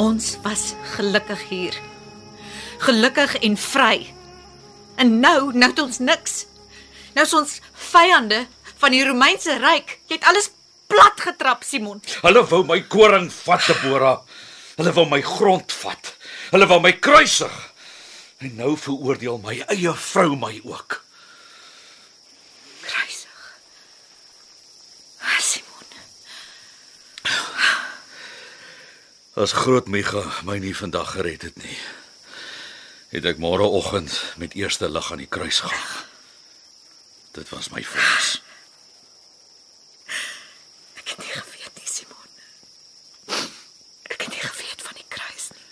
Ons was gelukkig hier. Gelukkig en vry. En nou, nou het ons niks. Nou is ons vyande van die Romeinse ryk. Jy het alles plat getrap, Simon. Hulle wou my koring vat, Debora. Hulle wou my grond vat. Hulle wou my kruisig. En nou veroordeel my eie vrou my ook. Kruisig. Ah, Simon. As groot Micha my nie vandag gered het nie, het ek môreoggend met eerste lig aan die kruis gegaan. Dit was my vonnis. Ek het nie geweet nie, Simon. Ek het nie geweet van die kruis nie.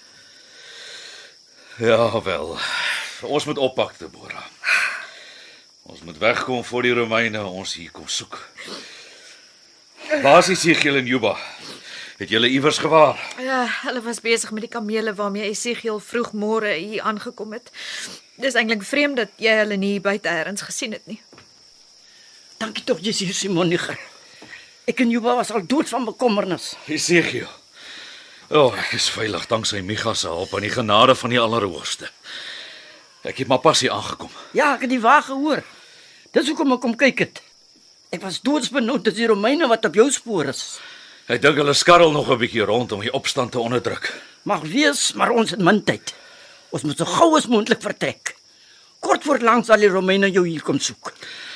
Ja wel. Ons moet oppak, Debora. Ons moet wegkom voor die Romeine ons hier kom soek. Waar is Esegiel en Juba? Het julle iewers gewaar? Ja, hulle was besig met die kamele waarmee Esegiel vroeg môre hier aangekom het. Dis eintlik vreemd dat jy hulle nie buite eers gesien het nie. Dankie tog, Jessie Simoniger. Ek en Juba was al dood van bekommernis. Esegiel. O, oh, ek is veilig danksy Micha se hulp en die genade van die Allerhoogste. Ek het maar pas hier aangekom. Ja, ek het die wa gehoor. Dis hoekom ek kom kyk het. Ek was doodsbenoud dat die Romeine wat op jou spoor is. Ek dink hulle skarrel nog 'n bietjie rond om die opstand te onderdruk. Mag wees, maar ons het min tyd. Ons moet so gou as moontlik vertrek. Kort voor lank sal die Romeine jou hier kom soek.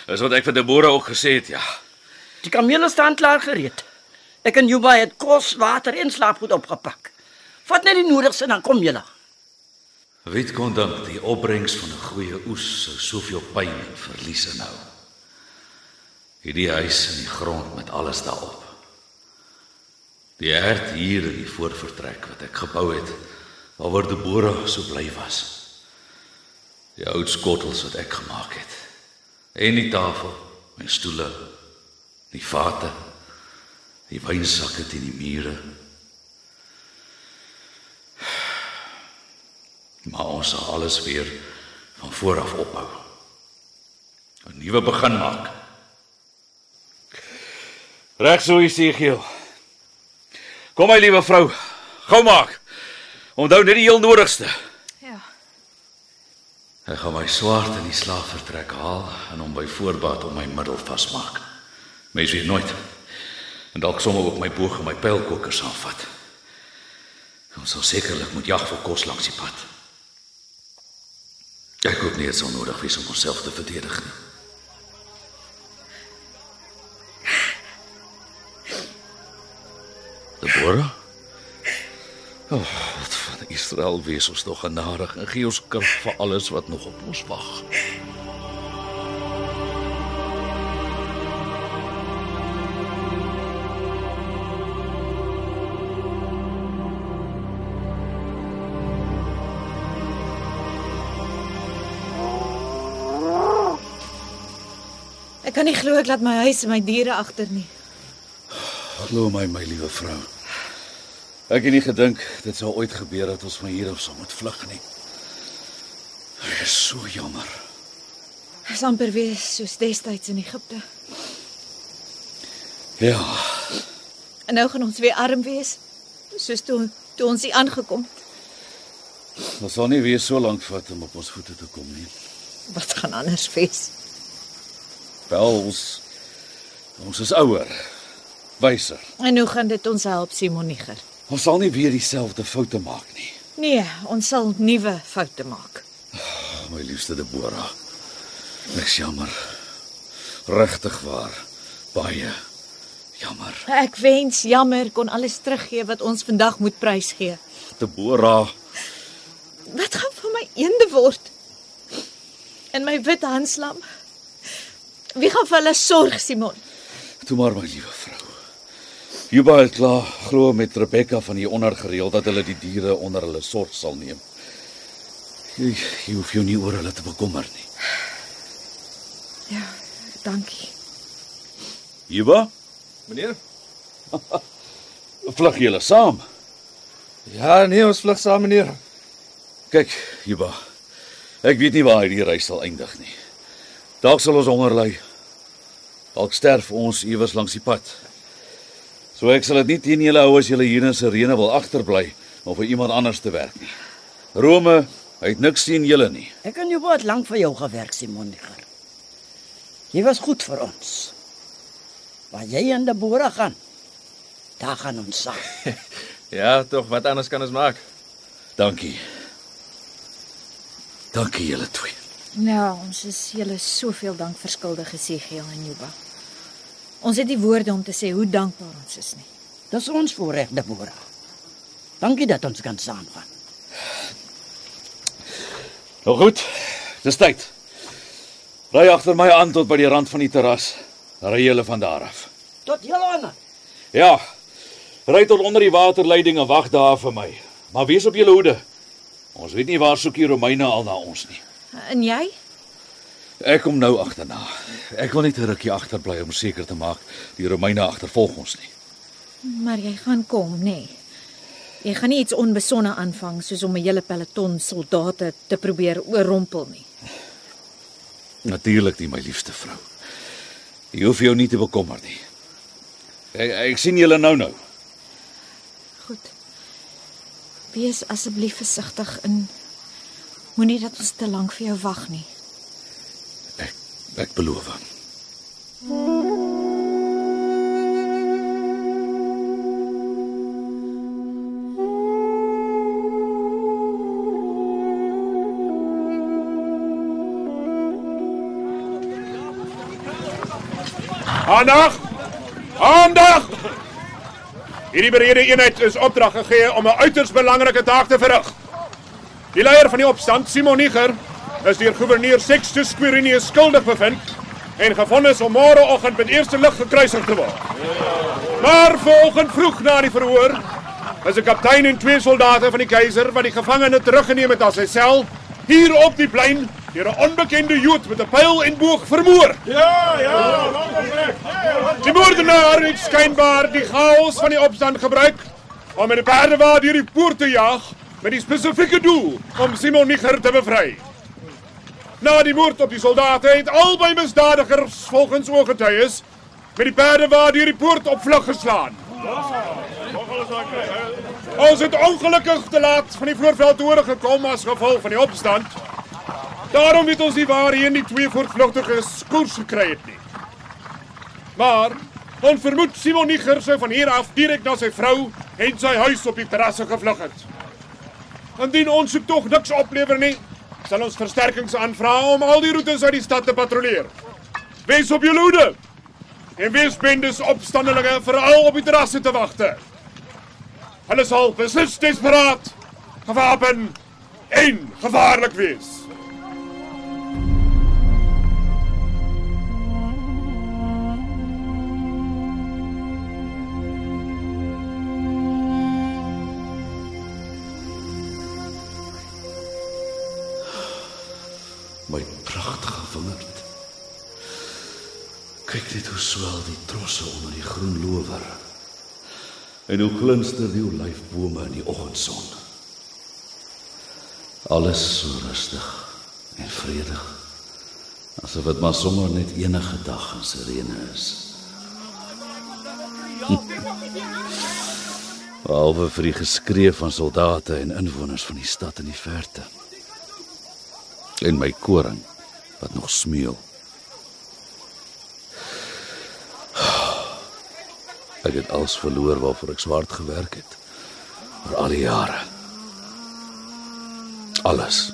Dis wat ek vir Debora ook gesê het, ja. Die kamele staan klaar gereed. Ek en Juba het kos, water en slaapgoed opgepak. Vat net die nodigste dan kom julle. Wie kon dink die opbrengs van 'n goeie oes sou soveel pyn en verlies inhou? Hierdie huis in die grond met alles daarop. Die hert hier in die voorvertrek wat ek gebou het, waaroor Debora so bly was. Die ou skottels wat ek gemaak het. En die tafel, my stoele, die vate, die wynsakke teen die mure. Maar ons sal alles weer van voor af opbou. 'n Nuwe begin maak. Reg so Esegiel. Kom my liewe vrou, gou maak. Onthou net die heel nodigste. Ja. Ek gaan my swaard in die slaapvertrek haal en hom by voorbaat om my middel vasmaak. Mens weet nooit. En dalk sommer ook my boog en my pylkoker saamvat. Ons sal sekerlik moet jag vir kos langs die pad. Ek hoop nie dit sal nodig wees om onsself te verdedig nie. Deborah? O, oh, wat van Israel wees ons nog genadig en gee ons krag vir alles wat nog op ons wag. Ek kan nie glo ek laat my huis en my diere agter nie. Glo my my liewe vrou. Ek het nie gedink dit sou ooit gebeur dat ons van hier af sou moet vlug nie. Ek is so jammer. Dit is amper weer soos destyds in Egipte. Ja, En nou gaan ons weer arm wees, soos toe toe ons hier aangekom het. dit sal nie weer so lank vat om op ons voete te kom nie. Wat gaan anders wees? Wel ons ons is ouer, wyser. En hoe gaan dit ons help, Simoniger? Ons sal nie weer dieselfde foute maak nie. Nee, ons sal nuwe foute maak. Oh, my liefste Deborah. Ek's jammer. Regtig waar. Baie jammer. Ek wens jammer kon alles teruggee wat ons vandag moet prysgee. Deborah, Wat gaan van my eende word? En my wit handslam? Wie gaan vir hulle sorg, Simon? toe maar my liewe vrou. Juba het klaar glo met Rebecca van die onder gereël dat hulle die diere onder hulle sorg sal neem. Jy, jy hoef jou nie oor hulle te bekommer nie. Ja, dankie. Juba, Meneer? vlug julle saam. Ja, nee, ons vlug saam, meneer. Kyk, Juba. Ek weet nie waar hierdie reis sal eindig nie. Dalk sal ons honger ly. Dalk sterf ons iewers langs die pad. So ek sal dit nie teen julle hou as julle hier in Sirene wil agterbly of vir iemand anders te werk nie. Rome, hy het niks teen julle nie. Ek en jou het lank vir jou gewerk, Simoniger. Jy was goed vir ons. Waar jy in die boere gaan, daar gaan ons saam. Ja, tog, wat anders kan ons maak? Dankie. Dankie julle twee. Nou, ons is julle soveel dank verskuldig gesê Giel en Juba. Ons het nie woorde om te sê hoe dankbaar ons is nie. Dis ons voorreg, die boere. Dankie dat ons kan saamgaan. Nou goed. Dis tyd. Ry agter my aan tot by die rand van die terras. Ry julle van daar af. Tot Jelana. Ja. Ry tot onder die waterleiding en wag daar vir my. Maar wees op julle hoede. Ons weet nie waar soek die Romeine al na ons nie. En jy? Ek kom nou agterna. Ek wil net 'n rukkie agterbly om seker te maak die Romeine agtervolg ons nie. Maar jy gaan kom, nê? Nee. Jy gaan nie iets onbesonne aanvang soos om 'n hele peloton soldate te probeer oorrompel nie. Natuurlik nie my liefste vrou. Jy hoef jou nie te bekommer nie. Ek, ek sien julle nou nou. Goed. Wees asseblief versigtig en moenie dat ons te lank vir jou wag nie. Ek beloof. Aandag! Aandag! Hierdie berede eenheid is opdrag gegee om 'n uiters belangrike taak te verrig. Die leier van die opstand, Simon Niger, is deur gouverneur Sextus Quirinius skuldig bevind en gefonnis om môreoggend met eerste lig gekruisig te word. Maar vanoggend vroeg na die verhoor is 'n kaptein en twee soldate van die keiser wat die gevangene teruggeneem het aan sy sel hier op die plein deur 'n onbekende Jood met 'n pyl en boog vermoor. Die moordenaar het skynbaar die chaos van die opstand gebruik om met 'n perdewaar deur die poort te jaag met die spesifieke doel om Simon Niger te bevry. Na die moord op die soldate het albei misdadigers volgens ooggetuies met die perdewaar deur die poort op vlug geslaan. Ons het ongelukkig te laat van die voorveld hoor gekom as gevolg van die opstand. Daarom weet ons nie waarheen die twee voortvlugtiges koers gekry het nie. Maar ons vermoed Simon Niger sou van hier af direk na sy vrou en sy huis op die terrasse gevlug het. Indien ons soek tog niks oplewer nie, sal ons versterkings aanvra om al die roetes uit die stad te patrolleer. Wees op julle hoede. En wees bendes veral op die terrasse te wagte. Hulle sal beslis desperaat, gewapen en gevaarlik wees. Pragtige wingerd. Kyk net hoe swel die trosse onder die groen lower. En hoe glinster die olyfbome in die oggendson. Alles so rustig en vredig. Asof dit maar sommer net enige dag in Sirene is. Behalwe vir die geskree van soldate en inwoners van die stad in die verte en my koring wat nog smeel. Ek het alles verloor waarvoor ek swart gewerk het vir al die jare. Alles.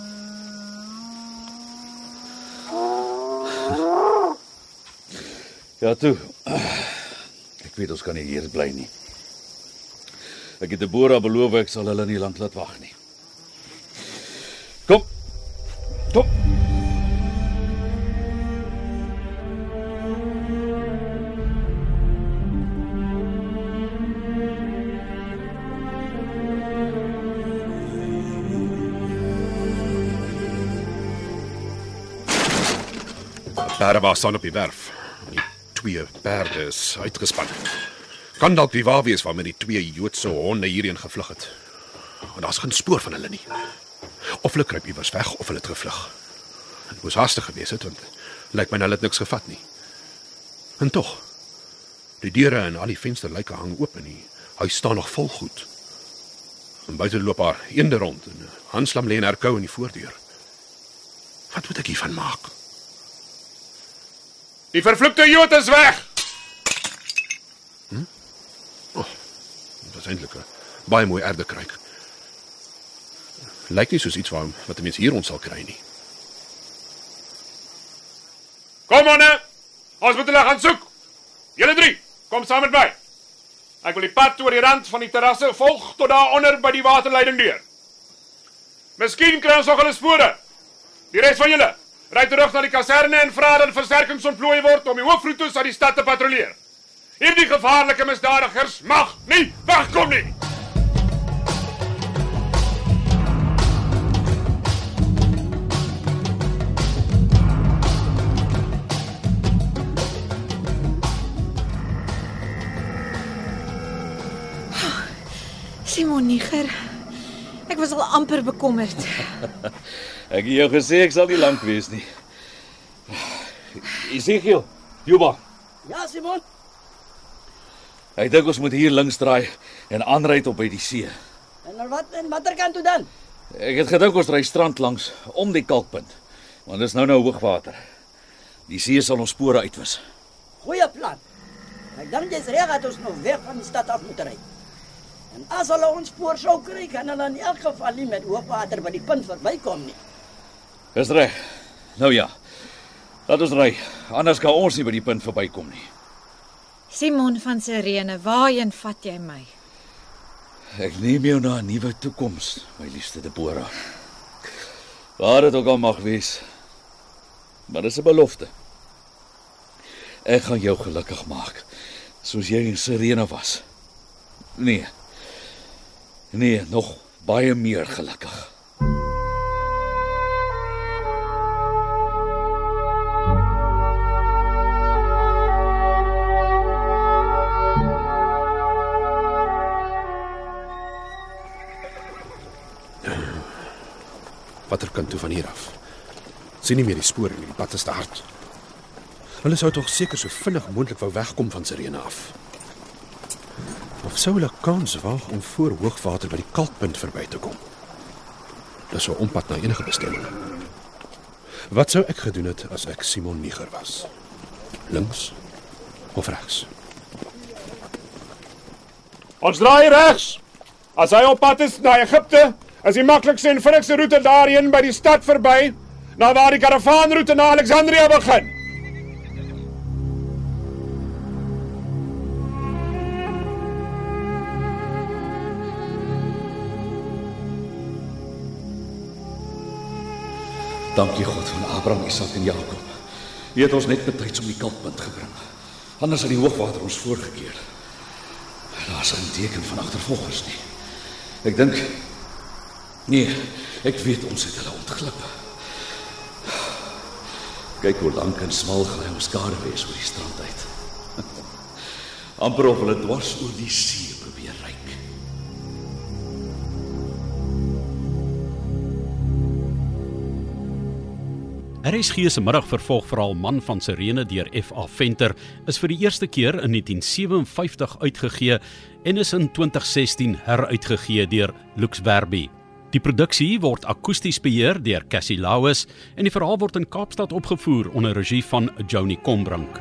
Ja toe. Ek weet ons kan nie hier bly nie. Ek het die boere beloof ek sal hulle nie lank laat wag nie. Kom. Kom. Perde was staan op die werf. Die twee perde is uitgespan. Kan dalk die waar wees waarmee die twee Joodse honde hierheen gevlug het. En daar's geen spoor van hulle nie. Of hulle kruip iewers weg of hulle het gevlug. Dit moes haastig gewees het want lyk my hulle het niks gevat nie. En tog. Die deure en al die vensterluike hang oop en die huis staan nog vol goed. En buite loop haar eende rond en hanslam lê in haar kou in die voordeur. Wat moet ek hiervan maak? Die vervloekte Jood is weg. Hm? Oh, dit is eintlik 'n baie mooi erdekruik. Lyk nie soos iets waar wat 'n mens hier ons sal kry nie. Kom manne. Ons moet hulle gaan soek. Julle drie, kom saam met my. Ek wil die pad oor die rand van die terrasse volg tot daar onder by die waterleiding deur. Miskien kry ons nog hulle spore. Die res van julle, ry terug na die kaserne en vra dat versterkings ontplooi word om die hoofroetes uit die stad te patrolleer. Hierdie gevaarlike misdadigers mag nie wegkom nie. Simon Niger. Ek was al amper bekommerd. Ek het jou gesê ek sal nie lank wees nie. Ezekiel, Juba, Ja, Simon. ek dink ons moet hier links draai en aanry tot by die see. En dan wat en watter kant toe dan? Ek het gedink ons ry strand langs om die kalkpunt, want dit is nou nou hoogwater. Die see sal ons spore uitwis. Goeie plan. Ek dink jy's reg dat ons nog weg van die stad af moet ry. En as hulle ons spoor sou kry, kan hulle in elk geval nie met hoogwater by die punt verbykom nie. Dis reg. Nou ja. Laat ons ry, anders kan ons nie by die punt verbykom nie. Simon van Sirene, waarheen vat jy my? Ek neem jou na 'n nuwe toekoms, my liefste Deborah. Waar dit ook al mag wees. Maar dis 'n belofte. Ek gaan jou gelukkig maak, soos jy in Sirene was. Nee. Nee, nog baie meer gelukkig. Watter kant toe van hier af? Sien nie meer die spore nie, die pad is te hard. Hulle sou tog seker so vinnig moontlik wou wegkom van Sirene af. Sou hulle kans waag om voor hoogwater by die kalkpunt verby te kom? Dis 'n ompad na enige bestemming. Wat sou ek gedoen het as ek Simon Niger was? Links of regs? Ons draai regs. As hy op pad is na Egipte, is die maklikste en vinnigste roete daarheen by die stad verby, na waar die karavaanroete na Alexandria begin. Dankie God van Abraham, Isak en Jakob. U het ons net betyds om die kalkpunt gebring. Anders het die hoogwater ons voorgekeer. Daar's geen teken van agtervolgers nie. Ek dink Nee, ek weet ons het hulle ontglip. Kyk hoe lank en smal gly ons skare wees oor die strand uit. amper of hulle dwars oor die see RSG se middagvervolgverhaal Man van Sirene deur F.A. Venter is vir die eerste keer in 1957 uitgegee en is in 2016 heruitgegee deur Lux Werby. Die produksie word akoesties beheer deur Cassie Lauis en die verhaal word in Kaapstad opgevoer onder regie van Joni Combrink.